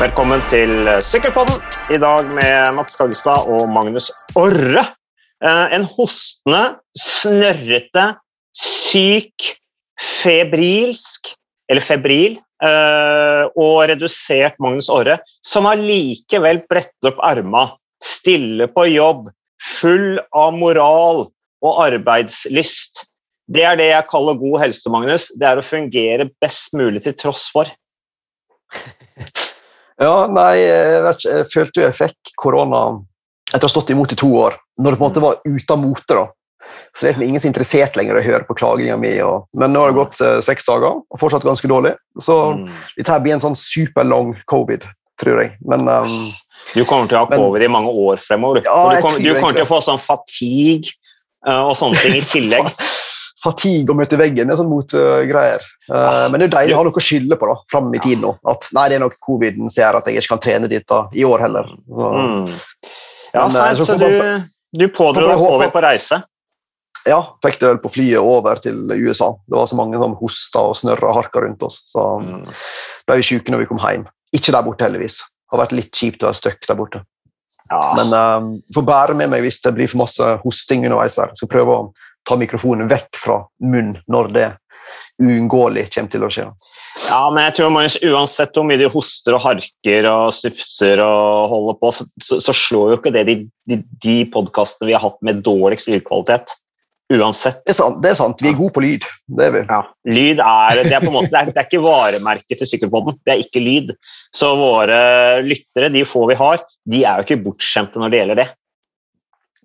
Velkommen til Sykkelpodden. I dag med Mats Kaggestad og Magnus Orre. Eh, En hostende, snørrete, syk, febrilsk Eller febril eh, og redusert Magnus Orre, som allikevel brettet opp arma, stille på jobb, full av moral og arbeidslyst. Det er det jeg kaller god helse, Magnus. Det er å fungere best mulig til tross for. Ja, nei, jeg, vet jeg følte jo jeg fikk korona etter å ha stått imot i to år, når det på en måte var ute av mote. da. Så det er liksom ingen som er interessert lenger å høre på klaginga mi. Og, men nå har det gått eh, seks dager, og fortsatt ganske dårlig. Så Mm. dette her blir en sånn superlang covid, tror jeg. Men um, Du kommer til å ha Men- covid i mange år fremover. Ja, du, kommer, du kommer til å få sånn fatigue eh, og sånne ting i tillegg. Fatigue å møte veggen det er sånn motgreier. Uh, men det er deilig å ha noe å skylde på da, fram i Ja. tid nå. At nei, det er nok coviden som gjør at jeg ikke kan trene dit da, i år heller. Så, Mm. Ja, Men, så, eh, så så du, du pådro deg over på reise. Ja, fikk det vel på flyet over til USA. Det var så mange som hosta og snørra og harka rundt oss. Så Mm. ble vi syke når vi kom hjem. Ikke der borte, heldigvis. Det har vært litt kjipt å være stuck der borte. Ja. Men um, får bære med meg hvis det blir for masse hosting underveis her. Skal prøve å ta mikrofonen vekk fra munnen når det uunngåelig kommer til å skje. ja, men jeg tror Magnus, uansett hvor mye de hoster og harker og stufser og holder på, så, så, så slår jo ikke det de, de, de podkastene vi har hatt med dårligst lydkvalitet. Uansett. Det er sant, det er sant. vi er gode på lyd. Det er vi. Ja. Lyd er, det er på en måte, det er, det er ikke varemerket til Sykkelpodden. Det er ikke lyd. Så våre lyttere, de få vi har, de er jo ikke bortskjemte når det gjelder det.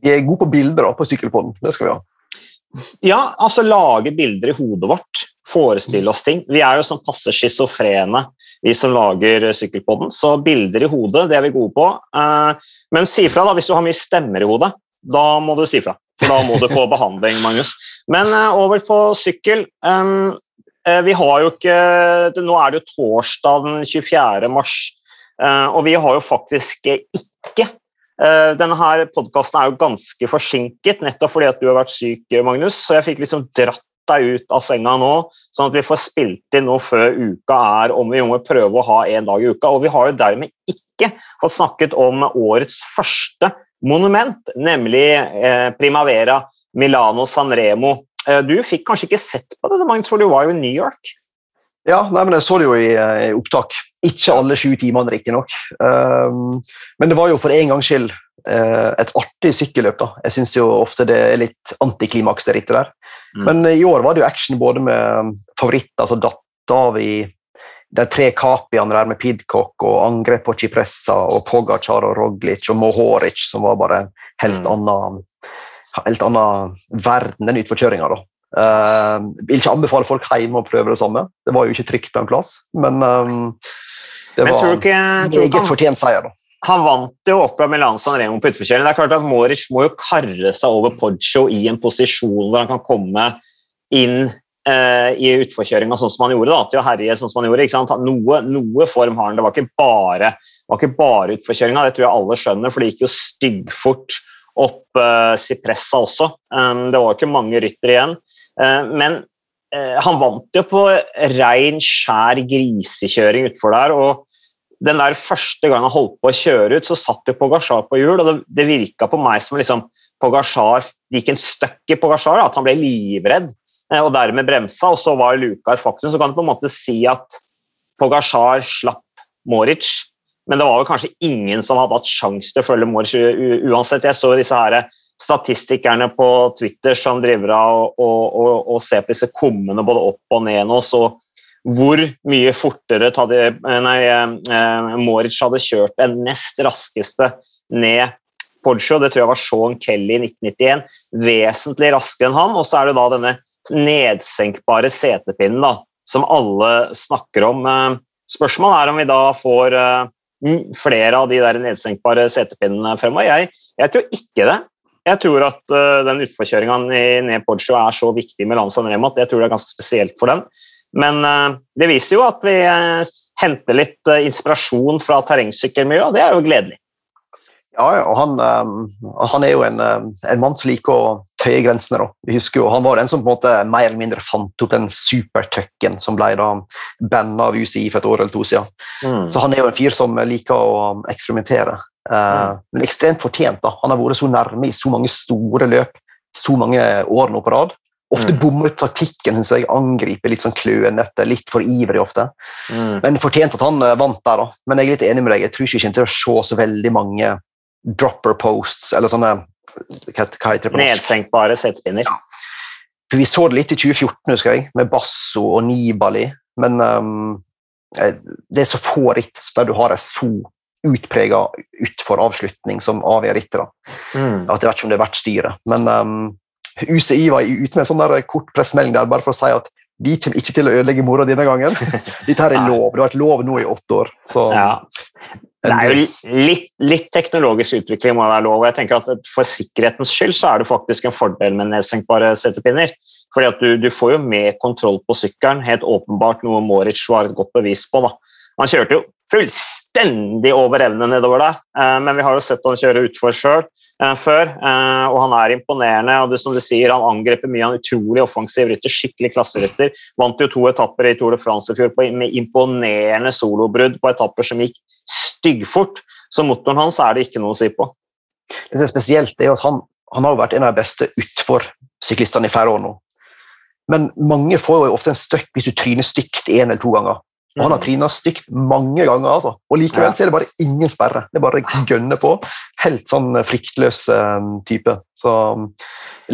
Vi er gode på bilder da, på sykkelpodden. Det skal vi ha. Ja, altså lage bilder i hodet vårt. Forestille oss ting. Vi er jo sånn passe schizofrene, vi som lager Sykkelpodden. Så bilder i hodet, det er vi gode på. Eh, Men si fra da, hvis du har mye stemmer i hodet. Da må du si fra, for da må du på behandling, Magnus. Men eh, over på sykkel. Eh, Vi har jo ikke Nå er det jo torsdag den 24. mars, eh, og vi har jo faktisk ikke Eh, Denne her podkasten er jo ganske forsinket, nettopp fordi at du har vært syk, Magnus. Så jeg fikk liksom dratt deg ut av senga nå, sånn at vi får spilt inn noe før uka er om vi må prøve å ha en dag i uka. Og vi har jo dermed ikke fått snakket om årets første monument, nemlig eh, Primavera Milano Sanremo. Eh, du fikk kanskje ikke sett på det, Magnus, for du var jo i New York. Ja, nei, men jeg så det jo i, eh, i opptak. Ikke alle sju timene, riktignok. Um, men det var jo for en gangs skyld eh, et artig sykkelløp. da. Jeg syns ofte det er litt antiklimaks, det rittet der. Mm. Men eh, i år var det jo action både med favoritter som datt av i de tre Kapiene der med Pidcock og angrep på Cipressa og Pogacar og Roglic og Mohoric, som var bare en helt Mm. annen helt annen verden, enn utforkjøringa. da. Uh, vil ikke anbefale folk hjemme å prøve det samme. Det var jo ikke trygt på en plass, men um, det Men var ikke, ikke meget fortjent seier. da. han vant jo Opera Milan San Remo på utforkjøring. Det er klart at Moric må jo karre seg over Poggio i en posisjon hvor han kan komme inn eh, i utforkjøringa sånn som han gjorde. da, til å herje sånn som han gjorde. ikke sant? Noe, noe form har han. Det var ikke bare, var ikke bare utforkjøringa, det tror jeg alle skjønner, for det gikk jo styggfort opp eh, Cipressa også. Um, det var ikke mange rytter igjen. Eh, men eh, han vant jo på rein, skjær grisekjøring utfor der. og den der første gangen han holdt på å kjøre ut, så satt jo Pogasjar på hjul, og det, det virka på meg som liksom Pogasjar gikk en støkk i Pogasjar, at han ble livredd eh, og dermed bremsa, og så var Luka et faktum. Så kan du på en måte si at Pogasjar slapp Moric, men det var vel kanskje ingen som hadde hatt sjanse til å følge Moric uansett. Jeg så disse her statistikerne på Twitter som driver av og, og, og, ser på disse kummene både opp og ned nå, så hvor mye fortere hadde, nei, eh, Moric hadde kjørt den nest raskeste ned Poggio. Det tror jeg var Sean Kelly i 1991. Vesentlig raskere enn han. Og så er det da denne nedsenkbare setepinnen da, som alle snakker om. Eh, Spørsmålet er om vi da får eh, flere av de der nedsenkbare setepinnene fremover. Jeg, jeg tror ikke det. Jeg tror at uh, den utforkjøringa ned Poggio er så viktig med Lanzan Remo at jeg tror det er ganske spesielt for den. Men uh, det viser jo at vi uh, henter litt inspirasjon fra terrengsykkelmiljøet, og det er jo gledelig. Ja, ja, og han, um, han er jo en, en mann som liker å tøye grensene. da. Vi husker jo, Han var den som på en måte mer eller mindre fant opp den supertucken som ble da banna av UCI for et år eller to siden. Mm. Så han er jo en fyr som liker å eksperimentere. Eh, men ekstremt fortjent. da. Han har vært så nærme i så mange store løp så mange år nå på rad. Ofte Mm. bommer taktikken, syns jeg. Angriper litt sånn klønete, litt for ivrig ofte. Mm. Men fortjent at han eh, vant der, da. Men jeg er litt enig med deg. Jeg tror ikke vi kommer til å se så veldig mange dropper posts, eller sånne Hva hva? Nedsenkbare settpinner. Ja. For Vi så det litt i 2014, husker jeg, med Basso og Nibali. Men eh, det er så få ritt der du har en så utprega utfor avslutning som avgjør rittet. da. Mm. At jeg vet ikke om det er verdt styret. Men um, UCI var ute med en sånn der kort pressemelding der bare for å si at vi kommer ikke til å ødelegge moroa denne gangen. Dette her er lov. Det har vært lov nå i åtte år. Så Ja. Det er jo litt, litt teknologisk utvikling må være lov. og jeg tenker at For sikkerhetens skyld så er det faktisk en fordel med nedsenkbare setepinner. Fordi at du, du får jo mer kontroll på sykkelen, helt åpenbart noe Moritz var et godt bevis på. da. Han kjørte jo fullstendig over evne nedover der, eh, men vi har jo sett han kjøre utfor sjøl før, eh, og han er imponerende. og det som du sier, Han angriper mye, han er utrolig offensiv rytter, skikkelig klasserytter. Vant jo to etapper i Tour de France i fjor med imponerende solobrudd på etapper som gikk styggfort. Så motoren hans er det ikke noe å si på. Det som er spesielt, er at han, han har vært en av de beste utfor-syklistene i flere år nå. Men mange får jo ofte en støkk hvis du tryner stygt én eller to ganger. Og han har tryna stygt mange ganger, altså. og likevel så er det bare ingen sperre. Det er bare å gønne på. Helt sånn fryktløs eh, type. Så um,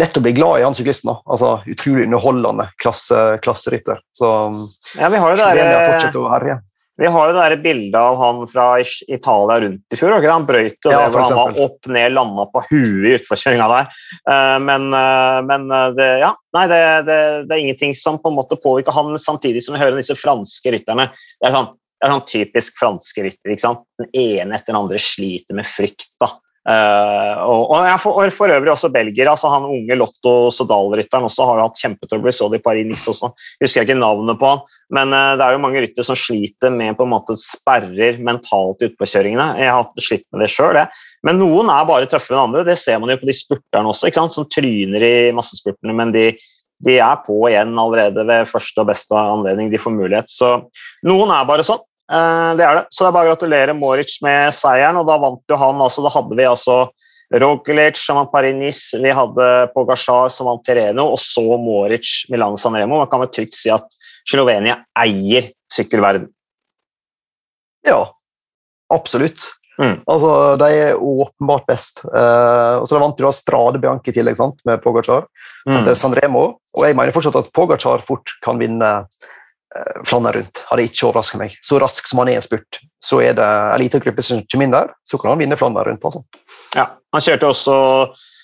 lett å bli glad i han syklisten. da. Altså, Utrolig underholdende klasse, klasserytter. Så um, Ja, vi har jo det der, fortsetter å herje. Vi har jo det der bildet av han fra Italia rundt i fjor. ikke? Han brøyt jo Ja, det han var opp ned, landa på huet i utforkjøringa der. Eh, Men, eh, men eh, det, ja, nei, det, det, det er ingenting som på en måte påvirker han, samtidig som vi hører disse franske rytterne. Det er sånn, det er sånn typisk franske rytter. ikke sant? Den ene etter den andre sliter med frykt. da. Eh, og, og, for, og for øvrig også belgier. altså Han unge Lotto Sodal-rytteren også har jo hatt kjempetrøbbel. Så det i Paris-Nice også. Jeg husker ikke navnet på han, men uh, det er jo mange ryttere som sliter med på en måte sperrer mentalt i utpåkjøringene. Jeg har hatt slitt med det sjøl, men noen er bare tøffere enn andre. Det ser man jo på de spurterne også, som tryner i massespurtene, men de, de er på igjen allerede ved første og beste anledning de får mulighet. Så noen er bare sånn. Eh, Det er det. Så det er bare å gratulere Moritz med seieren, og da vant jo han altså Da hadde vi altså Roglic som vant Paris-Nice, vi hadde Pogasjar som vant Tireno, og så Moritz Milano Sanremo. Man kan vel trygt si at Slovenia eier sykkelverden. Ja, absolutt. Mm. Altså, De er åpenbart best. Uh, og så vant jo da Strade Bianchi i tillegg, sant, med Pogacar. Mm. Sanremo, og jeg mener fortsatt at Pogacar fort kan vinne eh, rundt. Hadde ikke overraska meg. Så rask som han er i en spurt, så er det en liten gruppe som kommer inn der, så kan han vinne Flandern rundt. Altså. Ja, han kjørte også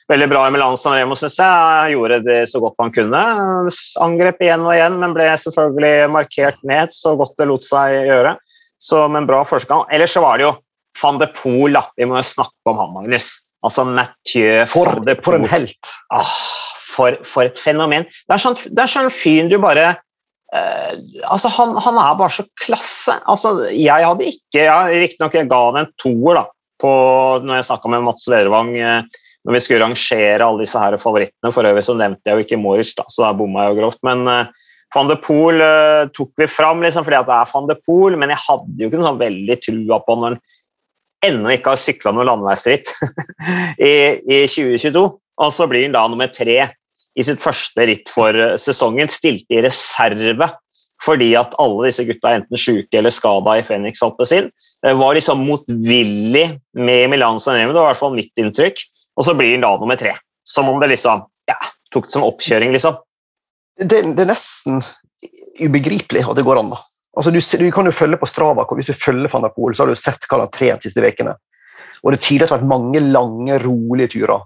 veldig bra i Milan San Remo, syns jeg. Han gjorde det så godt han kunne. Angrep igjen og igjen, men ble selvfølgelig markert ned så godt det lot seg gjøre. Så, men bra første. Ellers så var det jo van de Pool, da. Vi må jo snakke om han, Magnus. Altså Mathieu For, van de for en helt! Ah, for, for et fenomen. Det er sånn, det er sånn fyr du bare altså han, han er bare så klasse. Altså, jeg hadde ikke jeg, Riktignok jeg ga han en toer da, på, når jeg snakka med Mats Lervang eh, når vi skulle rangere alle disse her favorittene. For øvrig så nevnte jeg jo ikke Moritz, da, så der bomma jeg jo grovt. Men uh, van de Poel uh, tok vi fram liksom, fordi at det er van de Poel, men jeg hadde jo ikke noe sånn veldig trua på når han ennå ikke har sykla noe landeveisritt i, i 2022. Og så blir han da nummer tre i sitt første ritt for eh, sesongen, stilte i reserve fordi at alle disse gutta er enten syke eller skada i Phoenix Alpezin. Det var liksom motvillig med Milan San det var i hvert fall mitt inntrykk. Og så blir han da nummer tre. Som om det liksom ja, tok det som oppkjøring, liksom. Det, det er nesten ubegripelig at det går an. da. Altså, du, du kan jo følge på Strava, Hvis du følger van der Poel, så har du sett hva han har trent de siste ukene. Og det tyder at det har vært mange lange, rolige turer.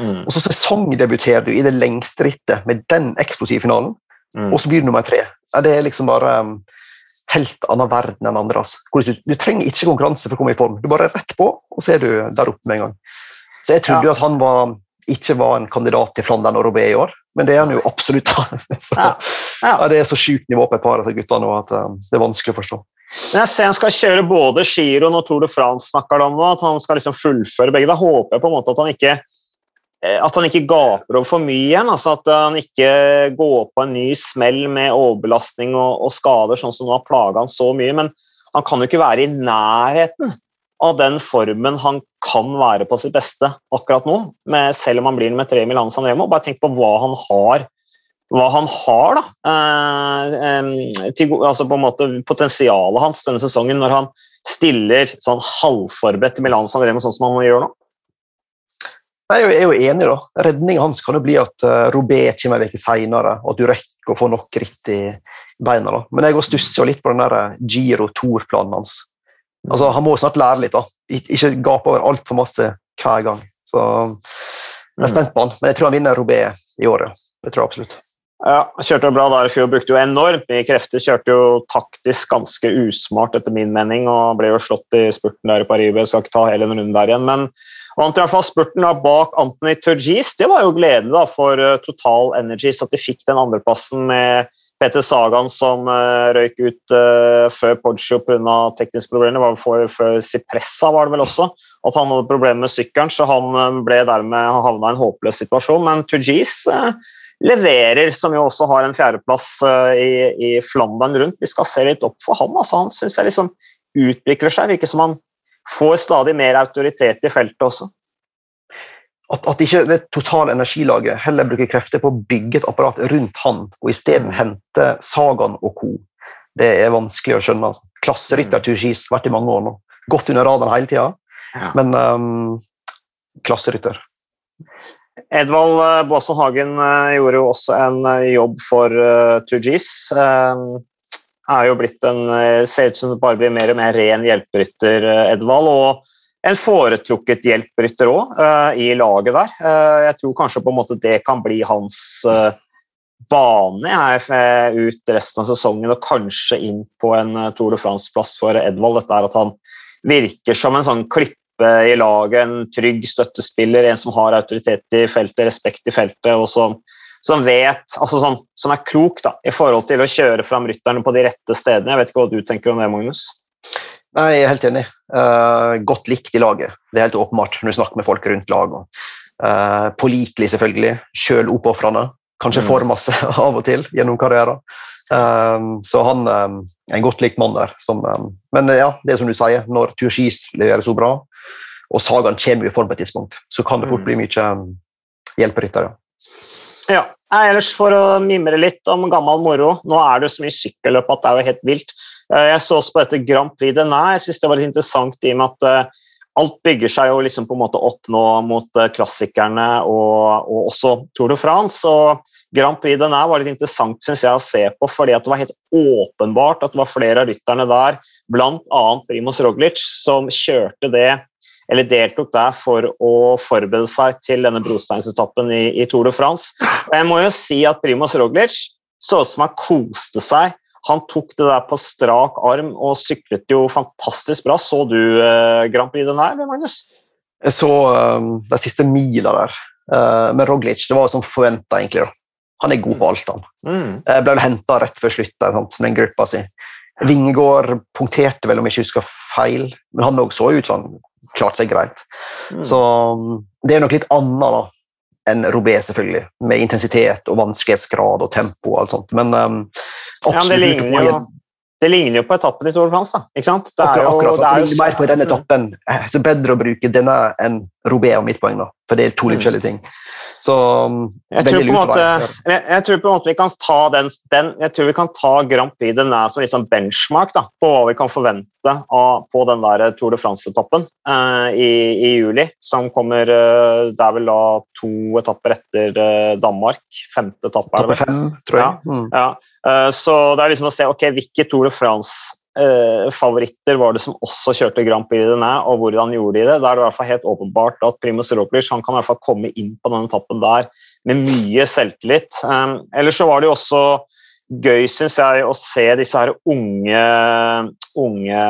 Mm. Og så sesongdebuterer du i det lengste rittet med den eksplosive finalen, Mm. og så blir du nummer tre. Ja, det er liksom bare um, helt annen verden enn andre. Altså. Du, du trenger ikke konkurranse for å komme i form. Du bare er rett på, og så er du der oppe med en gang. Så jeg trodde jo at han var, ikke var en kandidat til Flandern og Robé i år, men det er han jo absolutt. så, Ja. Ja. ja, det er så sjukt nivå på et par av disse gutta nå at um, det er vanskelig å forstå. Men jeg ser han skal kjøre både Giroen og Tour de France, snakker de om at han skal liksom fullføre begge. Da håper jeg på en måte at han ikke at han ikke gaper over for mye igjen. altså At han ikke går på en ny smell med overbelastning og, og skader, sånn som nå har plaga han så mye. Men han kan jo ikke være i nærheten av den formen han kan være på sitt beste akkurat nå, med, selv om han blir med tre Milano San Remo. Bare tenk på hva han har hva han har da, eh, eh, til, altså på en måte potensialet hans denne sesongen når han stiller sånn halvforberedt til Milan San Remo sånn som han gjør nå? Jeg er jo enig. da. Redningen hans kan jo bli at uh, Robé kommer en uke seinere, og at du rekker å få nok ritt i beina. da. Men jeg stusser jo litt på den der eh, Giro Tour-planen hans. Altså, Han må jo snart lære litt. da. Ikke gape over altfor masse hver gang. Så jeg er spent på han. Men jeg tror han vinner Robé i året. Det tror jeg absolutt. Ja, kjørte bra der i fjor, brukte jo enormt mye krefter. Kjørte jo taktisk ganske usmart, etter min mening, og ble jo slått i spurten der i Paris. Jeg skal ikke ta hele den runden der igjen, men vant Han traff spurten da bak Anthony Turgis. Det var jo gledelig da for uh, Total Energies at de fikk den andreplassen med Peter Sagan som uh, røyk ut uh, før Poggio pga. tekniske problemer. Var for, før Cipressa var det vel også. At han hadde problemer med sykkelen, så han ble dermed havna i en håpløs situasjon. Men Turgis leverer, som jo også har en fjerdeplass i, i Flandern rundt. Vi skal se litt opp for ham. Altså, han syns jeg liksom utvikler seg. Virker som han får stadig mer autoritet i feltet også. At, at ikke det totale energilaget heller bruker krefter på å bygge et apparat rundt han, og isteden mm. hente Sagan og co. Det er vanskelig å skjønne. Altså. Klasserytter mm. til skis vært i mange år nå. Gått under radaren hele tida, ja. men um, klasserytter. Edvald uh, Baasen Hagen uh, gjorde jo også en uh, jobb for uh, Turgis. Uh, er jo blitt en Ser ut som det bare blir mer og mer ren hjelperytter, Edvald. Og en foretrukket hjelperytter òg i laget der. jeg tror kanskje på en måte det kan bli hans bane jeg, ut resten av sesongen, og kanskje inn på en Tour de France-plass for Edvald. Dette er at han virker som en sånn klippe i laget, en trygg støttespiller, en som har autoritet i feltet, respekt i feltet, og som, som vet, altså sånn, som, er klok da, i forhold til å kjøre fram rytterne på de rette stedene. Jeg vet ikke hva du tenker om det, Magnus? Nei, Jeg er helt enig. Uh, godt likt i laget. Det er helt åpenbart når du snakker med folk rundt laget. Uh, pålitelig, selvfølgelig. Sjøl oppofrende. Kanskje mm. for masse av og til gjennom karrieren. Um, så han um, er en godt likt mann der. Som, um, men ja, det er som du sier, når Turgis leverer så bra, og Sagaen kommer i form på et tidspunkt, så kan det fort mm. bli mye hjelperyttere. Ja. Ellers for å mimre litt om gammel moro. Nå er det jo så mye sykkelløp at det er jo helt vilt. Uh, jeg så også på dette Grand Prix de Nei, jeg synes det var litt interessant i og med at uh, alt bygger seg jo liksom på en måte opp nå mot uh, klassikerne og, og, også Tour de France. og Grand Prix de Nei var litt interessant synes jeg, å se på, fordi det var helt åpenbart at det var flere av rytterne der, bl.a. Primoz Roglic, som kjørte det eller deltok der for å forberede seg til denne brosteinsetappen i, i Tour de France. Jeg må jo si at Primoz Roglic så ut som han koste seg. Han tok det der på strak arm og syklet jo fantastisk bra. Så du eh, Grand Prix den her, Magnus? Jeg så um, de siste mila der uh, med Roglic. Det var som forventa, egentlig. da. Han er god på alt, han. Mm. Jeg ble henta rett før slutt der, sant, med den gruppa si. Vingegård punkterte vel, om jeg ikke husker feil, men han òg så ut som han klarte seg greit. Mm. Så det er nok litt annet da, enn Robé, selvfølgelig, med intensitet og vanskelighetsgrad og tempo og alt sånt. Men um, absolutt ja, det ligner jo det ligner jo på etappen i Tour de France. da, ikke sant? Det akkurat, jo, akkurat, det, det ligner mer på den etappen. Eh, så bedre å bruke denne enn Robé og mitt poeng, da, for det er to litt mm. forskjellige ting. Så um, jeg tror, måte, jeg, jeg tror, på en måte, vi kan ta den, den, jeg tror vi kan ta Grand Prix den er som liksom benchmark da, på hva vi kan forvente av, på den der Tour de France-etappen uh, i, i, juli. Som kommer uh, Det er vel da to etapper etter uh, Danmark. Femte etappe. Etappe fem, tror jeg. Ja, mm. ja. så det er liksom å se ok, hvilke Tour de France eh, favoritter var det som også kjørte Grand Prix denne, og hvordan gjorde de det? Da er det i hvert fall helt åpenbart at Primus Roglic han kan i hvert fall komme inn på denne etappen der med mye selvtillit. Um, ellers så var det jo også gøy, syns jeg, å se disse her unge, unge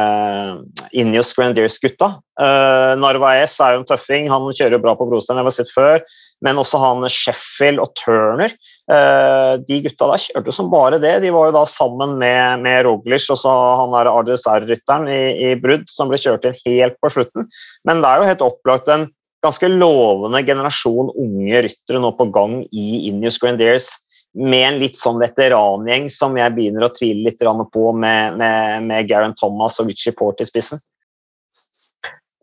Ineos Grandiers-gutta. Uh, Narvaez er jo en tøffing, han kjører jo bra på brostein, jeg har sett før. Men også han Sheffield og Turner. Uh, de gutta der kjørte som bare det. De var jo da sammen med, med Roglish og så han der RDSR-rytteren i, i brudd, som ble kjørt inn helt på slutten. Men det er jo helt opplagt en ganske lovende generasjon unge ryttere nå på gang i Ineos Grenadiers med en litt sånn veterangjeng som jeg begynner å tvile litt på, med, med, med Garen Thomas og Richie Port i spissen.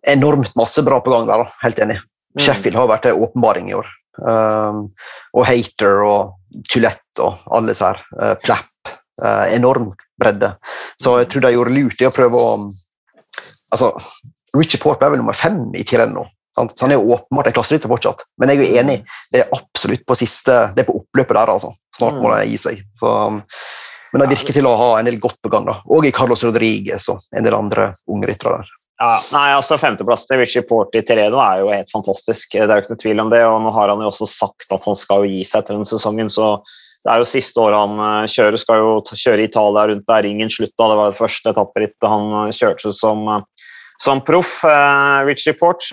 Enormt masse bra på gang der, da. helt enig. Mm. Sheffield har vært en åpenbaring i år. Um, og Hater og Tulett og alle disse her. Uh, Plapp. Uh, enorm bredde. Så jeg tror de gjorde lurt i å prøve å altså, Richie Port er vel nummer fem i Tireno. Så han er jo åpenbart en klasserytter fortsatt. Men jeg er jo enig, det er absolutt på siste, det er på oppløpet der. altså. Snart må de det gi seg. Så, men det virker til å ha en del godt på gang. da. Og i Carlos Rodriguez og en del andre unge ryttere der. Ja, nei, altså Femteplass til Richie Port i Teredo er jo helt fantastisk. Det er jo ikke noe tvil om det. og Nå har han jo også sagt at han skal gi seg etter denne sesongen. så det er jo siste året han eh, kjører. Skal jo kjøre Italia rundt der ringen slutta. Det var det første etapperittet han eh, kjørte som som proff. Richie Port.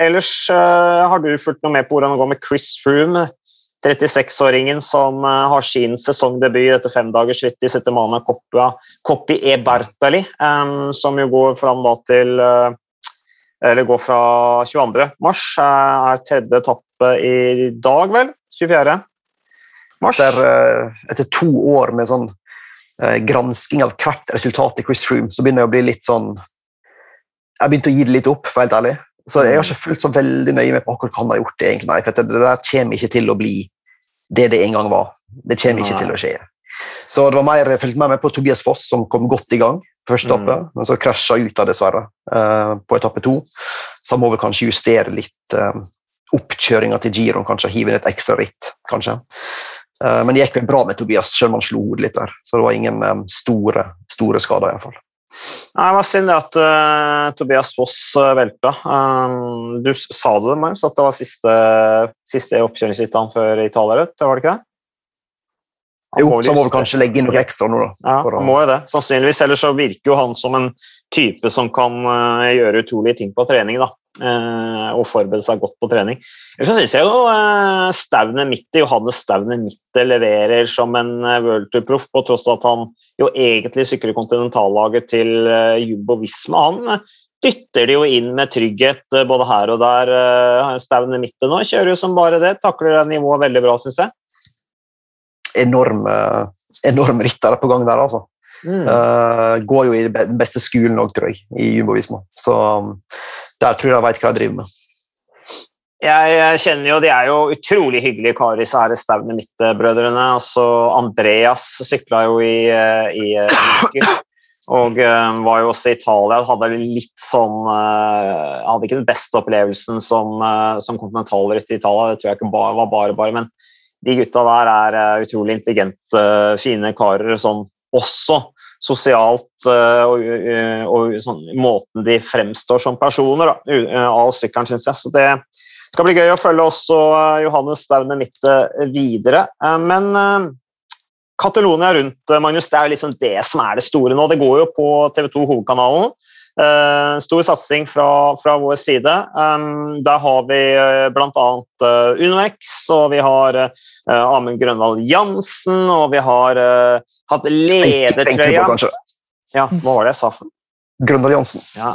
Ellers har du fulgt noe med på hvordan det går med Chris Froome, 36-åringen som har sin sesongdebut etter femdagersritt i Settemana Coppi e Bertali, um, som jo går fram da til Eller går fra 22. mars. er tredje etappe i dag, vel? 24. mars. Etter, etter to år med sånn gransking av hvert resultat i Chris Froome, så begynner jeg å bli litt sånn jeg begynte å gi det litt opp, for helt ærlig. Så jeg har ikke fulgt så veldig nøye med på akkurat hva han har gjort. det egentlig, nei, for Det der kommer ikke til å bli det det en gang var. Det kommer ikke til å skje. Så det var mer, jeg fulgte med på Tobias Foss, som kom godt i gang på første etappe, mm. men så krasja ut av dessverre uh, på etappe to. Så han må vel kanskje justere litt uh, oppkjøringa til Giron, kanskje hive inn et ekstra ritt, kanskje. Uh, men det gikk vel bra med Tobias, selv om han slo hodet litt der. Så det var ingen um, store, store skader, iallfall. Det var synd at uh, Tobias Foss uh, velta. Um, du sa det, Marius, at det var siste, siste oppkjøringsritt han før Italia-rødt, var det ikke det? Han jo, så må vi kanskje legge inn noe ekstra nå, da. Ja, å... må jo det, sannsynligvis. Ellers så virker jo han som en type som kan uh, gjøre utrolige ting på trening. da. Uh, og forberede seg godt på trening. Ellers så syns jeg jo uh, Staune Mitte, Johannes Staune Mitte leverer som en uh, World Tour-proff, på tross av at han jo egentlig sykler kontinentallaget til Jumbo Visma. Han dytter det jo inn med trygghet både her og der. Staune Mitte nå kjører jo som bare det. Takler det nivået veldig bra, syns jeg enorme, enorme ryttere på gang der, altså. Mm. Uh, går jo i den beste skolen òg, tror jeg, i Jumbo-Visma. Så um, der tror jeg veit hva jeg driver med. Jeg kjenner jo, De er jo utrolig hyggelige karer, disse her Staune Midt-brødrene. Altså, Andreas sykla jo i, eh, i, i eh, og uh, var jo også i Italia. Hadde litt sånn uh, Hadde ikke den beste opplevelsen som, uh, som kontinentalrytter i Italia, det tror jeg ikke bare, var bare bare, men de gutta der er utrolig intelligente, fine karer sånn også sosialt uh, og, uh, og sånn, måten de fremstår som personer da, av sykkelen, syns jeg. Så det skal bli gøy å følge også Johannes Staune Mitte videre. men Catalonia rundt, Magnus, det er liksom det som er det store nå. Det går jo på TV2 Hovedkanalen. Uh, stor satsing fra, fra, vår side. Um, der har vi uh, bl.a. Uh, UnoX, og vi har uh, Amund Grøndal Jansen, og vi har uh, hatt ledertrøya Ja, hva var det jeg sa? for Grøndal Jansen. Ja,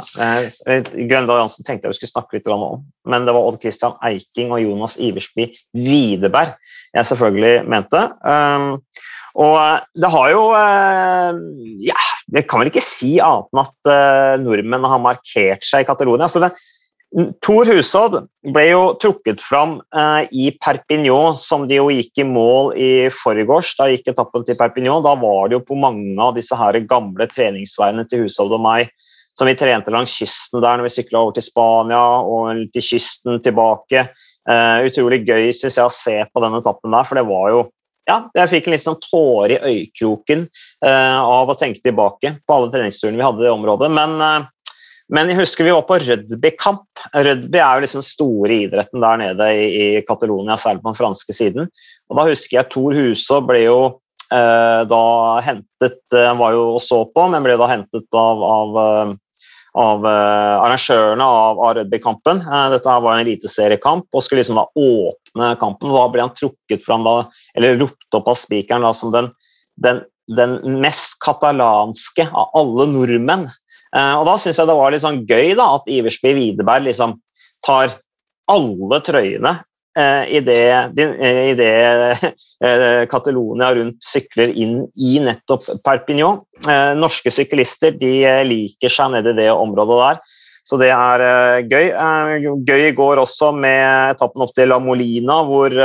Grøndal Jansen tenkte jeg vi skulle snakke litt om, men det var Odd Christian Eiking og Jonas Iversby Widerberg jeg selvfølgelig mente. Um, og eh, det har jo eh, ja, Vi kan vel ikke si annet enn at uh, nordmenn har markert seg i Catalonia. Altså Tor Husodd ble jo trukket fram i Perpignan, som de jo gikk i mål i forgårs. Da gikk etappen til Perpignan. Da var det jo på mange av disse her gamle treningsveiene til Husodd og meg som vi trente langs kysten der når vi sykla over til Spania og til kysten tilbake. Uh, utrolig gøy synes jeg å se på den etappen der, for det var jo ja, jeg fikk en litt sånn tåre i øyekroken uh, av å tenke tilbake på alle treningsturene vi hadde i det området. Men, uh, men jeg husker vi var på rugbykamp. Rugby er jo liksom store idretten der nede i, i Catalonia, særlig på den franske siden. Og da husker jeg Tor Huså ble jo uh, da hentet Han var jo og så på, men ble da hentet av, av av uh, arrangørene av, av rugbykampen. Uh, dette her var en eliteseriekamp og skulle liksom da åpne kampen. og Da ble han trukket fram, da, eller ropt opp av spikeren som den, den, den, mest katalanske av alle nordmenn. Uh, og Da syns jeg det var litt sånn gøy da, at Iversby Widerberg liksom tar alle trøyene idet i det, Catalonia rundt sykler inn i nettopp Perpignan. Norske syklister de liker seg nede i det området der. Så det er gøy. Gøy går også med etappen opp til La Molina, hvor,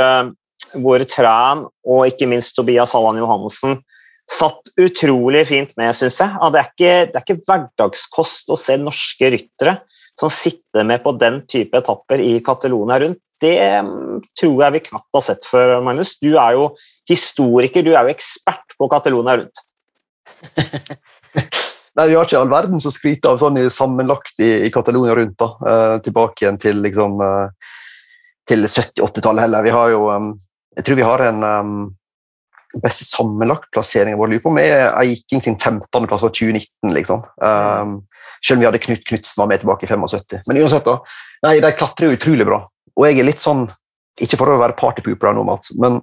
hvor Træn og ikke minst Tobias Halland Johannessen satt utrolig fint med, syns jeg. Det er, ikke, det er ikke hverdagskost å se norske ryttere som sitter med på den type etapper i Catalonia rundt. Det mm, tror jeg vi knapt har sett før, Magnus. Du er jo historiker, du er jo ekspert på Catalonia rundt. Nei, Vi har ikke all verden som skryter av sånn sammenlagt i, i Catalonia rundt. da, eh, Tilbake igjen til liksom eh, til 70-80-tallet heller. Vi har jo um, Jeg tror vi har en um, beste sammenlagtplasseringen vår lurer på om er Eiking sin 15.-plass av 2019. liksom. Um, selv om vi hadde Knut Knutsen var med tilbake i 75. Men uansett, da, nei, de klatrer jo utrolig bra. Og jeg er litt sånn, ikke for å være partypooper nå, men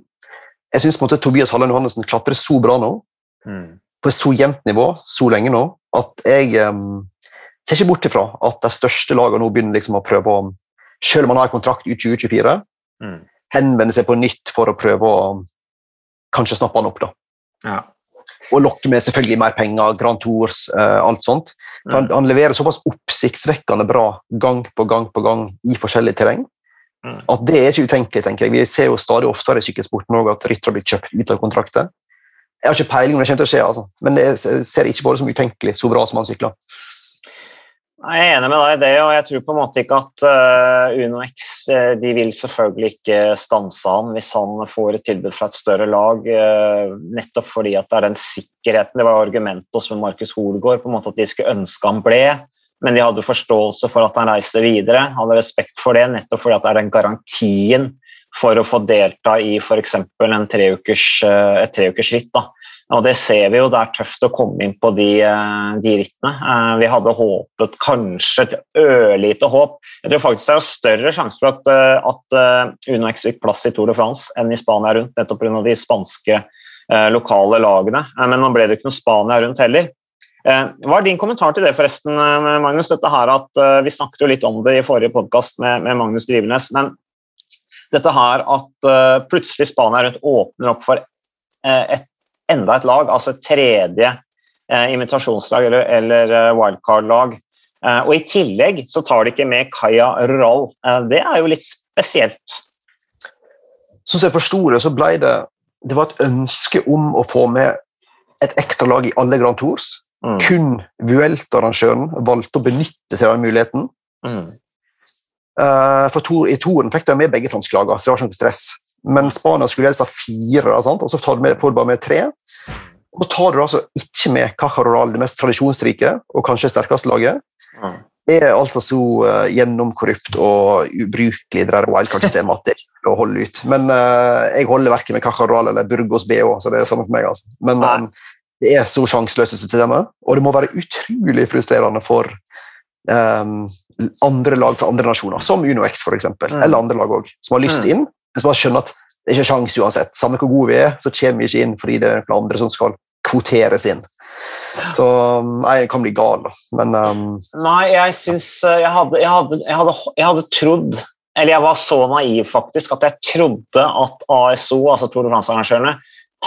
jeg syns Tobias Hallen Johannessen klatrer så bra nå, mm. på et så jevnt nivå så lenge nå, at jeg um, ser ikke bort ifra at de største lagene nå begynner liksom å prøve å Selv om man har kontrakt ut 2024, mm. henvende seg på nytt for å prøve å kanskje snappe han opp. da. Ja. Og lokke med selvfølgelig mer penger, Grand Tours, uh, alt sånt. Han, han, leverer såpass oppsiktsvekkende bra gang på gang på gang i forskjellig terreng mm. at det er ikke utenkelig. tenker jeg. Vi ser jo stadig oftere i sykkelsporten at ryttere blir kjøpt ut av kontrakter. Jeg har ikke peiling om det kommer til å skje, altså. men jeg ser ikke på det som utenkelig, så bra som han sykler. Jeg er enig med deg i det, og jeg tror på en måte ikke at uh, Uno uh, de vil selvfølgelig ikke stanse han hvis han får et tilbud fra et større lag, uh, nettopp fordi at det er den sikkerheten. Det var argumentet hos Markus Holgaard på en måte at de skulle ønske han ble, men de hadde forståelse for at han reiste videre. Hadde respekt for det, nettopp fordi at det er den garantien for å få delta i f.eks. et treukers ritt. Og det ser vi jo, det er tøft å komme inn på de, eh, de rittene. Eh, vi hadde håpet kanskje et ørlite håp. Jeg tror faktisk det er større sjanse for at, eh, at Uno X fikk plass i Tour de France enn i Spania rundt, nettopp pga. de spanske lokale lagene. Men nå ble det ikke noe Spania rundt heller. Hva er din kommentar til det, forresten, Magnus? Dette her at, vi snakket jo litt om det i forrige podkast med, med, Magnus Drivenes. Men dette her at plutselig Spania rundt åpner opp for et enda et lag, altså et tredje eh, invitasjonslag eller, eller eh, wildcard-lag. Eh, og I tillegg så tar de ikke med Kaya Rural. Eh, det er jo litt spesielt. Som jeg forsto det, så ble det det var et ønske om å få med et ekstra lag i alle Grand Tours. Mm. Kun Vuelta-arrangøren valgte å benytte seg av den muligheten. Mm. Uh, for to, I toren fikk de med begge franske lagene, så det var ikke noe stress. Men Spania skulle helst ha fire, og så får du bare med tre. Og så tar du altså ikke med Cajaroral, det mest tradisjonsrike og kanskje sterkeste laget. Det er altså så uh, gjennomkorrupt og ubrukelig det der wildcard-systemet at det er å holde ut. Men uh, jeg holder verken med Cajaroral eller Burgos BH, så det er samme for meg. altså. Men um, det er så sjanseløse systemer, og det må være utrolig frustrerende for andre lag fra andre nasjoner, som UnoX f.eks., mm. eller andre lag òg, som har lyst mm. inn, men som bare skjønner at det er ikke sjans uansett. Samme hvor gode vi er, så kommer vi ikke inn fordi det er noen andre som skal kvoteres inn. Så nei, jeg kan bli gal, da. Men um... Nei, jeg syns eh, jeg hadde, jeg, hadde, jeg, hadde, jeg hadde, trodd Eller jeg var så naiv, faktisk, at jeg trodde at ASO, altså Tour de France-arrangørene,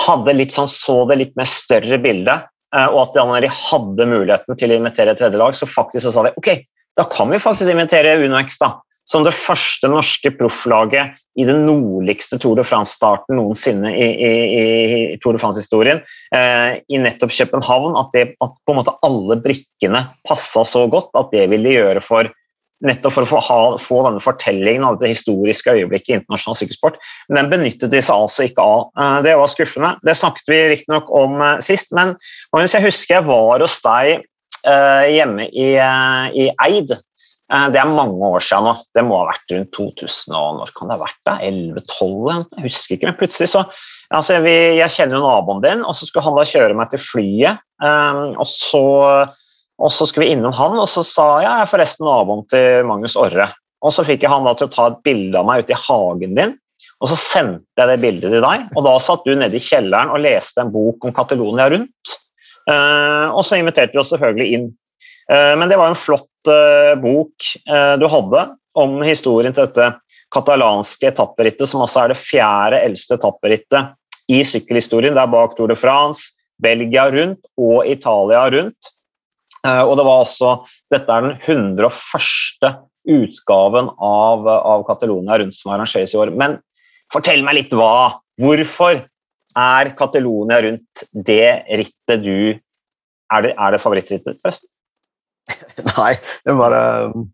hadde litt sånn, så det litt mer større bilde, og at de hadde muligheten til å invitere et tredje lag, så faktisk så sa de ok, da kan vi faktisk invitere UnoX, da. Som det første norske profflaget i den nordligste Tour de France-starten noensinne i, i, i Tour de France-historien, eh, i nettopp København, at, det, at på en måte alle brikkene passa så godt at det ville gjøre for nettopp for å få, få denne fortellingen av dette historiske øyeblikket i internasjonal sykkelsport. Men den benyttet de seg altså ikke av. Eh, det var skuffende. Det snakket vi riktignok om eh, sist, men hvis jeg husker jeg var hos deg eh, hjemme i, i Eid det er mange år siden nå. Det må ha vært rundt 2000 og når kan det ha vært det? 11-12? Jeg husker ikke, men plutselig så altså Jeg kjenner jo naboen din, og så skulle han da kjøre meg til flyet. Og, så, og så skulle vi innom han, og så sa jeg jeg er forresten naboen til Magnus Orre. Og så fikk jeg han da til å ta et bilde av meg ute i hagen din, og så sendte jeg det bildet til deg. Og da satt du nede i kjelleren og leste en bok om Catalonia rundt. Uh, og så inviterte vi oss selvfølgelig inn. Uh, men det var en flott uh, bok du hadde. om historien til dette katalanske etapperittet, som også er det fjerde eldste etapperittet i sykkelhistorien. Det er bak Tour de France, Belgia rundt og Italia rundt. Eh, og det var også, Dette er den 101. utgaven av, av Catalonia rundt som arrangeres i år. Men fortell meg litt hva. Hvorfor er Catalonia rundt det rittet du Er det, er det favorittrittet, forresten? Nei, det er bare um,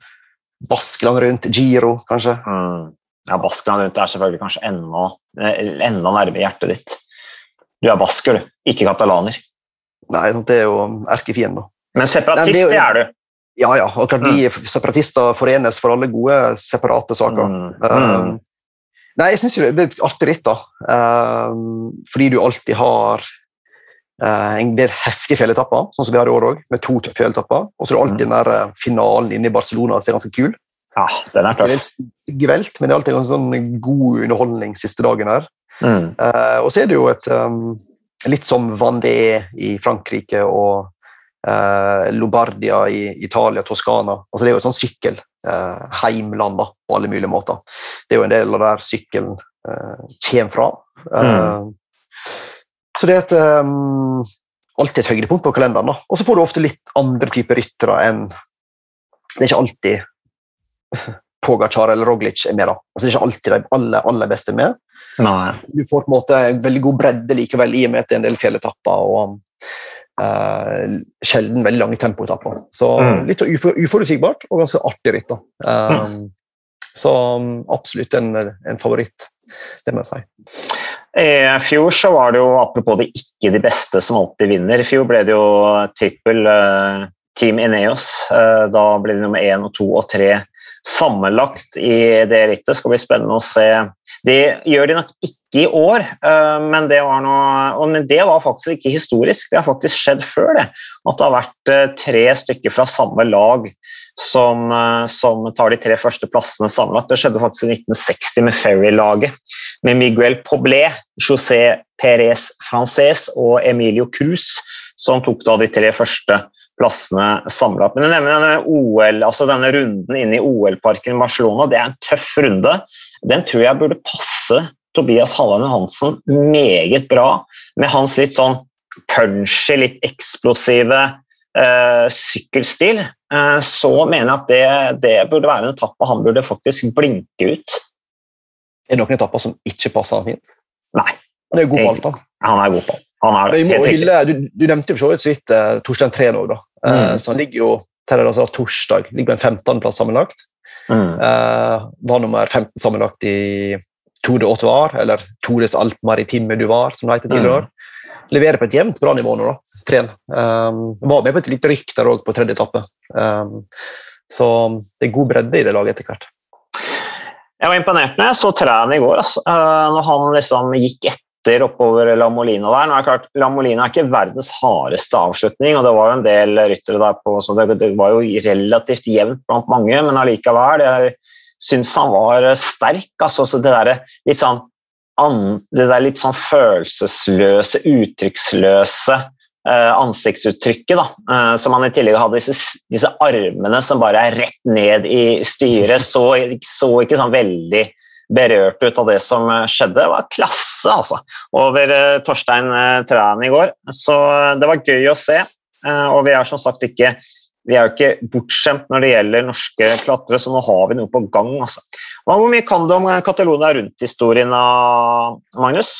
Baskeland rundt, Giro, kanskje. Mm. Ja, Baskeland rundt er selvfølgelig kanskje enda, eh, enda nærmere hjertet ditt. Du er basker, du, ikke katalaner. Nei, det er jo erkefienden. Men separatist, Nei, det, er du? Ja, ja. og klart de mm. separatister forenes for alle gode separate saker. Mm. Um, nei, jeg syns det er et artig ritt, da. Um, fordi du alltid har uh, en del heftige fjelletapper, sånn som vi har i år òg, med to fjelletapper. Og så er det alltid mm. den der uh, finalen inne i Barcelona som er ganske kul. Ja, den er tøff. Gvelt, men det er alltid en sånn god underholdning siste dagen her. Mm. Uh, og så er det jo et um, litt som Vendée i Frankrike og eh, Lombardia i Italia, Toskana. Altså, det er jo et sånt sykkelheimland eh, på alle mulige måter. Det er jo en del av der sykkelen eh, kommer fra. Mm. Eh, så det er et, um, alltid et høydepunkt på kalenderen. Da. Og så får du ofte litt andre typer ryttere enn Det er ikke alltid Pogacar eller Roglic er med. da. Altså, det er ikke alltid de aller, aller beste med. Nei. Du får på en måte veldig god bredde likevel i og med at det er en del fjelletapper. og Uh, sjelden veldig lange tempoetapper. Så mm. litt ufor, uforutsigbart og ganske artig ritt. Eh, mm. Så um, absolutt en, en, favoritt, det må jeg si. I fjor så var det jo, apropos det ikke de beste som alltid vinner, i fjor ble det jo trippel uh, Team Ineos. Uh, da ble det nummer én og to og tre sammenlagt i det rittet. Skal bli spennende å se det gjør de nok ikke i år, eh, men det, var noe, men det var faktisk ikke historisk. Det har faktisk skjedd før det. At det har vært eh, tre stykker fra samme lag som, eh, som tar de tre første plassene sammenlagt. Det skjedde faktisk i 1960 med Ferry-laget. Med Miguel Poblé, José Pérez Frances og Emilio Cruz, som tok da de tre første plassene samla. Men denne, OL, altså denne runden inne i OL-parken i Barcelona det er en tøff runde den tror jeg burde passe Tobias Halland Hansen meget bra, med hans litt sånn punchy, litt eksplosive eh, sykkelstil. Eh, så mener jeg at det, det, burde være en etappe han burde faktisk blinke ut. Er det noen etapper som ikke passer fint? Nei. Han er god på alt, da. Han er god på alt. Han er det, hylle, du, du, nevnte jo for så vidt uh, Torstein Treen òg, da. Mm. så han ligger jo det, altså, torsdag ligger på en 15.-plass sammenlagt. Mm. Eh, var nummer 15 sammenlagt i Tour de Autoire, eller Tores Alt Maritime du var, som det heter tidligere. Mm. Leverer på et jevnt bra nivå nå, da. Tren. Um, var med på et lite rykk der òg på tredje etappe. Um, så det er god bredde i det laget etter hvert. Jeg var imponert når jeg så Træn i går. Altså. Uh, når han liksom gikk etter etter oppover La Molina der. Nå er det klart, La Molina er ikke verdens hardeste avslutning, og det var jo en del ryttere der på, så det, det var jo relativt jevnt blant mange, men allikevel. Jeg syns han var sterk. altså så det der litt sånn det der litt sånn følelsesløse, uttrykksløse eh, ansiktsuttrykket, da, eh, som han i tillegg hadde disse, disse, armene som bare er rett ned i styret, så, så ikke sånn veldig berørt ut av det som eh, skjedde. Det var klasse altså, over eh, Torstein eh, Træn i går. Så det var gøy å se. Og vi er som sagt ikke vi er jo ikke bortskjemt når det gjelder norske klatrere, så nå har vi noe på gang. Altså. Hvor mye kan du om Catalonia Rundt-historien, Magnus?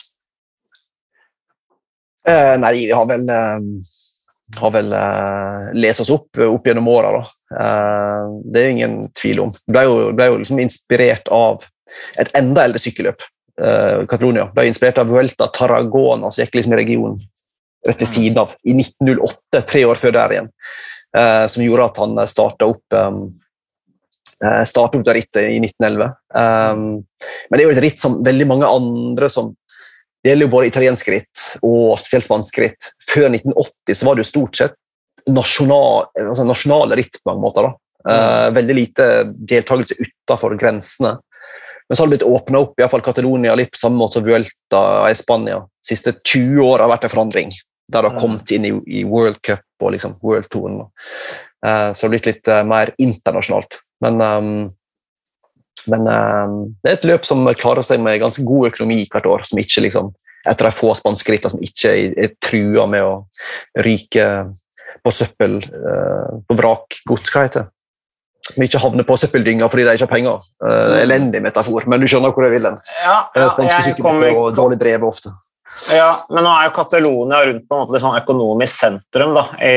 Eh, nei, vi har vel, eh, har vel eh, lest oss opp opp gjennom åra. det er ingen tvil om. Ble jo, ble jo liksom inspirert av et enda eldre sykkelløp. Uh, Catalonia ble inspirert av Vuelta Tarragona, som gikk liksom i regionen rett ved siden av, i 1908, tre år før der igjen. Eh, som gjorde at han starta opp eh, starta startet opp det rittet i 1911. Um, men det er jo et ritt som veldig mange andre som Det gjelder jo både italiensk ritt og spesielt spansk ritt. Før 1980 så var det jo stort sett nasjonal, altså nasjonale ritt på mange måter. Uh, veldig lite deltakelse utenfor grensene. Men så har det blitt åpna opp, iallfall Catalonia, litt på samme måte som Vuelta i Spania. De siste 20 år har vært en forandring, der det har kommet inn i, i World Cup og liksom World Touren. Uh, så det har blitt litt uh, mer internasjonalt. Men um, Men uh, det er et løp som klarer seg med ganske god økonomi hvert år. som ikke liksom, Etter de få spanske rittene som ikke er, trua med å ryke på søppel, uh, på vrakgods. Hva heter det? Som ikke havner på søppeldynga fordi de ikke har penger. Uh, elendig metafor, men du skjønner hvor jeg vil hen. Ja, ja, Spanske sykkelritt og dårlig drevet ofte. Ja, men nå er jo Catalonia rundt på en måte et sånn økonomisk sentrum da, i,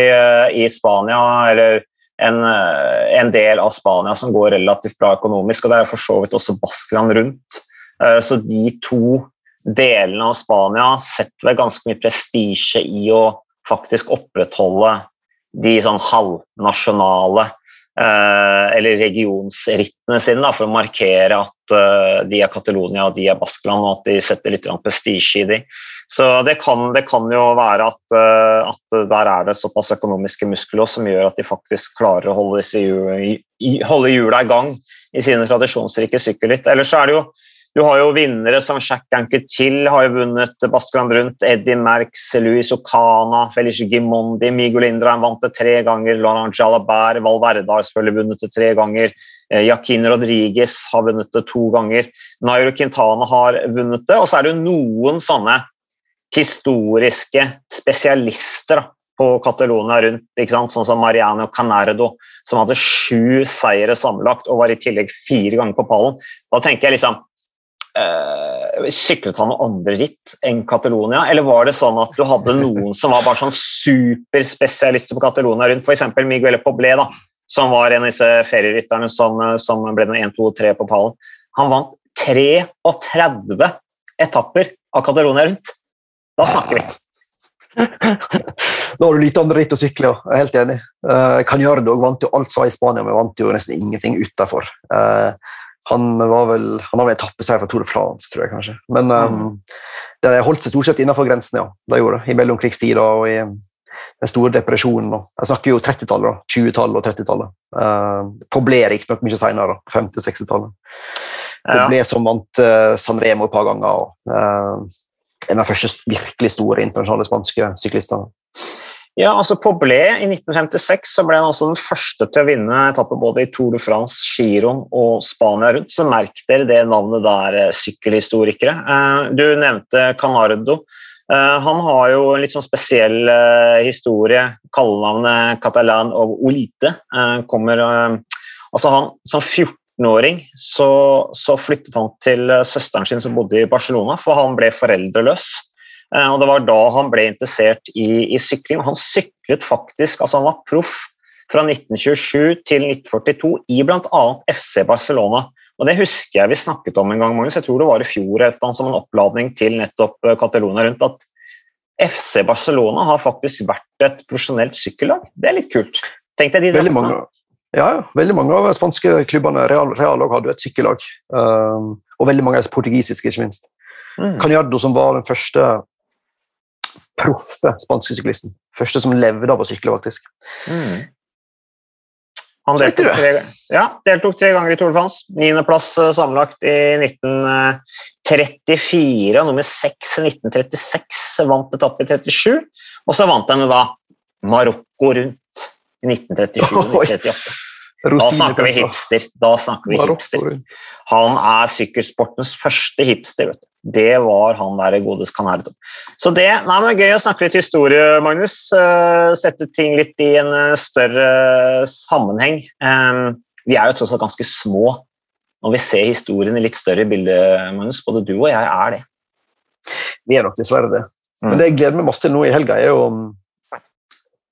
i Spania. eller en, eh, en, del av Spania som går relativt bra økonomisk, og det er for så vidt også Baskeland rundt. Eh, så de to delene av Spania setter vel ganske mye prestisje i å faktisk opprettholde de sånn halvnasjonale eller regionsrittene sine da, for å markere at de er Catalonia og de er Baskeland, og at de setter litt prestisje i de. Så det kan, det kan jo være at, eh, at, der er det såpass økonomiske muskler som gjør at de faktisk klarer å holde, holde hjula i gang i sine tradisjonsrike sykkelritt. Ellers er det jo du har jo vinnere som Jack Anquetil har jo vunnet Baskeland rundt. Eddie Merckx, Luis Ocana, Felice Gimondi, Miguel Indra vant det tre ganger. Laurent Jalabert, Valverde har selvfølgelig vunnet det tre ganger. Eh, Jaquin Rodriguez har vunnet det to ganger. Nairo Quintana har vunnet det. Og så er det jo noen sånne historiske spesialister på Catalonia rundt, sånn som Mariano Canardo, som hadde sju seire sammenlagt og var i tillegg fire ganger på pallen. Da tenker jeg liksom Syklet han noe andre ritt enn Catalonia, eller var det sånn at du hadde noen som var bare sånn superspesialister på Catalonia rundt, f.eks. Miguel Poblé, da, som var en av disse ferierytterne som, som ble den 1, 2, 3 på pallen. Han vant 33 etapper av Catalonia rundt. Da snakker vi. da har du lite andre ritt å sykle, jeg er helt enig. Uh, Cañardo vant jo alt som var i Spania, men vant jo nesten ingenting utafor. Uh, han var vel han hadde etappeseier fra Tour de France, tror jeg kanskje. Men um, mm. det holdt seg stort sett innenfor grensene, ja. Det gjorde det. I mellomkrigstida og i den store depresjonen. Jeg snakker jo 30-tallet, 20-tallet og 30-tallet. Uh, Poblé riktignok mye seinere, 50- og 60-tallet. Poblé ja. som vant uh, San Remo et par ganger. og uh, en av de første virkelig store internasjonale spanske syklistene. Ja, altså Poblé I 1956 så ble han altså den første til å vinne etappe både i Tour de France, Giron og Spania rundt. Så merk dere det navnet der, eh, sykkelhistorikere. Eh, du nevnte Canardo. Eh, han har jo en litt sånn spesiell historie. Kallenavnet Catalan of Olite kommer Altså han som 14 19-åring så, så, flyttet han til søsteren sin som bodde i Barcelona, for han ble foreldreløs. Eh, og Det var da han ble interessert i, i sykling. Han syklet faktisk, altså han var proff fra 1927 til 1942 i bl.a. FC Barcelona. Og Det husker jeg vi snakket om en gang, Magnus. jeg tror det var i fjor eller som en oppladning til nettopp eh, Catalonia rundt, at FC Barcelona har faktisk vært et profesjonelt sykkellag. Det er litt kult. Tenk deg de Veldig mange, ja, veldig mange av de spanske klubbene Real, Real hadde et sykkellag. Um, og veldig mange av de portugisiske, ikke minst. Mm. Cañardo, som var den første proffe spanske syklisten. Første som levde av å sykle, faktisk. Mm. Han deltok tre, ja, deltok tre, ganger i Tour de France. Niendeplass uh, sammenlagt i 1934 og nummer seks i 1936. Vant etappe i 37, og så vant han da Marokko rundt i 1937-1938. Da snakker vi hipster. Da snakker vi hipster. Han er sykkelsportens første hipster. vet du. Det var han der godes Canardo. Så det, nei, men er gøy å snakke litt historie, Magnus. Uh, sette ting litt i en uh, større sammenheng. Um, vi er jo tross alt ganske små når vi ser historien i litt større bilde, Magnus. Både du og jeg er det. Vi er nok dessverre det. Mm. Men det jeg gleder meg masse til nå i helga, er jo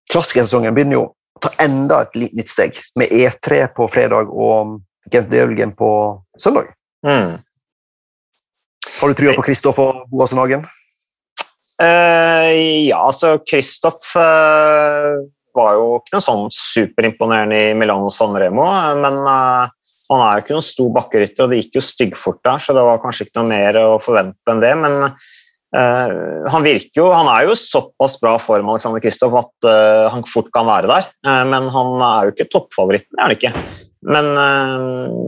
Klassikersesongen begynner jo å ta enda et nytt steg, med E3 på fredag og Gent Døvelgen på søndag. Mm. Har du trua på Kristoff og Boasen Hagen? Uh, ja, altså Kristoff uh, var jo ikke noe sånn superimponerende i Milano Sanremo, men uh, han er jo ikke noen stor bakkerytter, og det gikk jo styggfort der, så det var kanskje ikke noe mer å forvente enn det. men Uh, han virker jo, han er jo såpass bra form Alexander Kristoff at uh, han fort kan være der. Men han er jo ikke toppfavoritten, det er han ikke. Men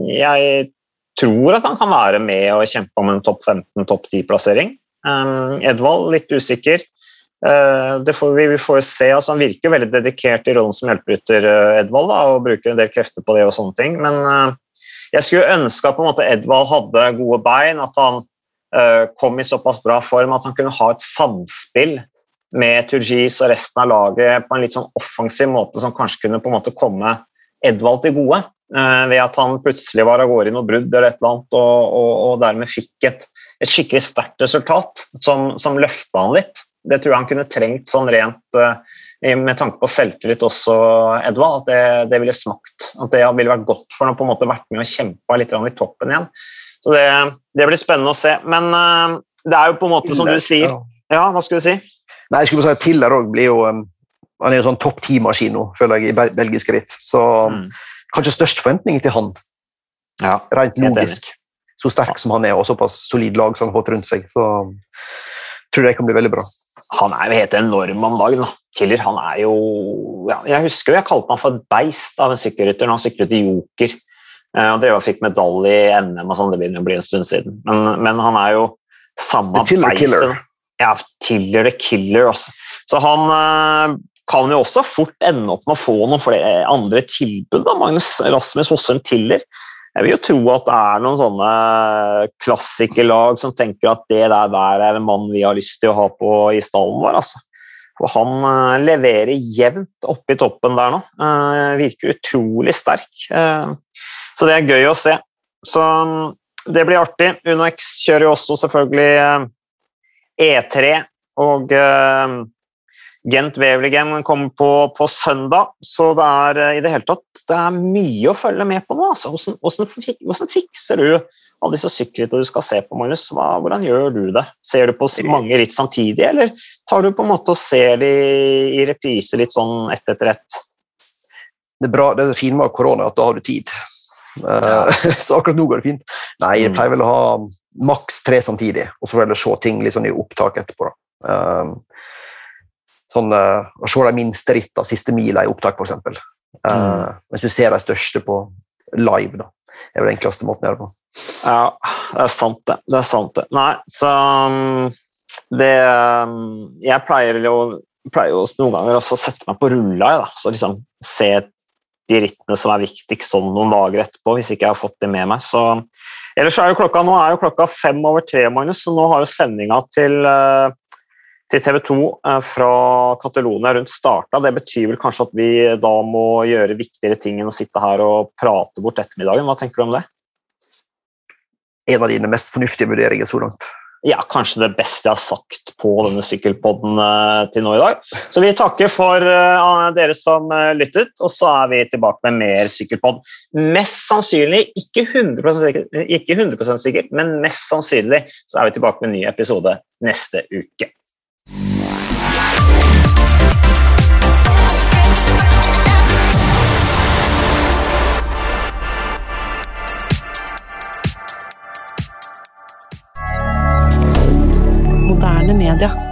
jeg tror at han kan være med og kjempe om en topp 15, topp 10-plassering. Edvald litt usikker. det får vi, vi får se. Altså, han virker veldig dedikert i rollen som hjelperytter, Edvald, da, og bruker en del krefter på det og sånne ting. Men Jeg skulle ønske at måte Edvald hadde gode bein, at han uh, kom i såpass bra form at han kunne ha et samspill med Turgis og resten av laget på en litt sånn offensiv måte som kanskje kunne på en måte komme Edvald til gode. Uh, ved at han plutselig var av gårde i noe brudd eller et eller annet, og, og, og dermed fikk et, et skikkelig sterkt resultat som, som løfta han litt. Det tror jeg han kunne trengt sånn rent uh, med tanke på selvtillit også, Edvald, at det, det, ville smakt. At det ville vært godt for ham på en måte vært med og kjempa litt i toppen igjen. Så det, det, blir spennende å se. Men uh, det er jo på en måte som du sier Ja, hva skulle du si? Nei, jeg skulle bare si at Tiller òg blir jo Han er jo sånn topp ti-maskin nå, føler jeg, i belgisk ritt. Så mm. Kanskje størst forventninger til han, ja, rent logisk. Så sterk som han er, og såpass solid lag som han har fått rundt seg. Så tror jeg det kan bli veldig bra. Han er jo helt enorm om dagen. da. Killer, han er jo ja, Jeg husker jo jeg kalte han for et beist av en sykkelrytter når han syklet i Joker. Han drev og fikk medalje i NM, og sånn, det begynner å bli en stund siden. Men, men han er jo samme beist. Ja, Tiller the killer. Også. Så han øh, kan jo også fort ende opp med å få noen flere andre tilbud. da, Magnus Rasmus Fossum Tiller. Jeg vil jo tro at det er noen sånne klassikerlag som tenker at det der, der er en mann vi har lyst til å ha på i stallen vår. altså. Og han uh, leverer jevnt oppe i toppen der nå. Uh, virker utrolig sterk. Uh, så det er gøy å se. Så um, det blir artig. UnoX kjører jo også selvfølgelig E3 og Gent Wevelgem kommer på, på, søndag, så det er i det hele tatt det er mye å følge med på nå. Altså. Hvordan, hvordan, hvordan fikser du alle disse sykkelrittene du skal se på, Magnus, hva, hvordan gjør du det? Ser du på mange ritt samtidig, eller tar du på en måte og ser de i reprise litt sånn ett etter ett? Det bra, det er fine med korona at da har du tid. Ja. så akkurat nå går det fint. Nei, jeg mm. pleier vel å ha maks tre samtidig, og så får jeg se ting litt sånn i opptak etterpå. da. Um, sånn, uh, Å se de minste rittene, siste mila i opptak, f.eks. Uh, mm. Mens du ser de største på live. da. Det er den enkleste måten å gjøre det på. Ja, det er sant, det. Det er sant, det. Nei, så um, det um, Jeg pleier jo, pleier jo noen ganger også å sette meg på rulla, da. Så liksom se de rittene som er viktigst sånn noen dager etterpå, hvis ikke jeg har fått det med meg. Så Ellers er jo klokka nå er jo klokka fem over tre, Magnus, så nå har jo sendinga til uh, til TV 2 uh, fra Catalonia rundt starta. Det betyr vel kanskje at vi da må gjøre viktigere ting enn å sitte her og prate bort ettermiddagen. Hva tenker du om det? en av dine mest fornuftige vurderinger så langt. Ja, kanskje det beste jeg har sagt på denne sykkelpodden uh, til nå i dag. Så vi takker for uh, dere som lyttet, og så er vi tilbake med mer sykkelpodd. Mest sannsynlig, ikke 100, sikkert, ikke 100% sikkert, men mest sannsynlig så er vi tilbake med en ny episode neste uke. Media.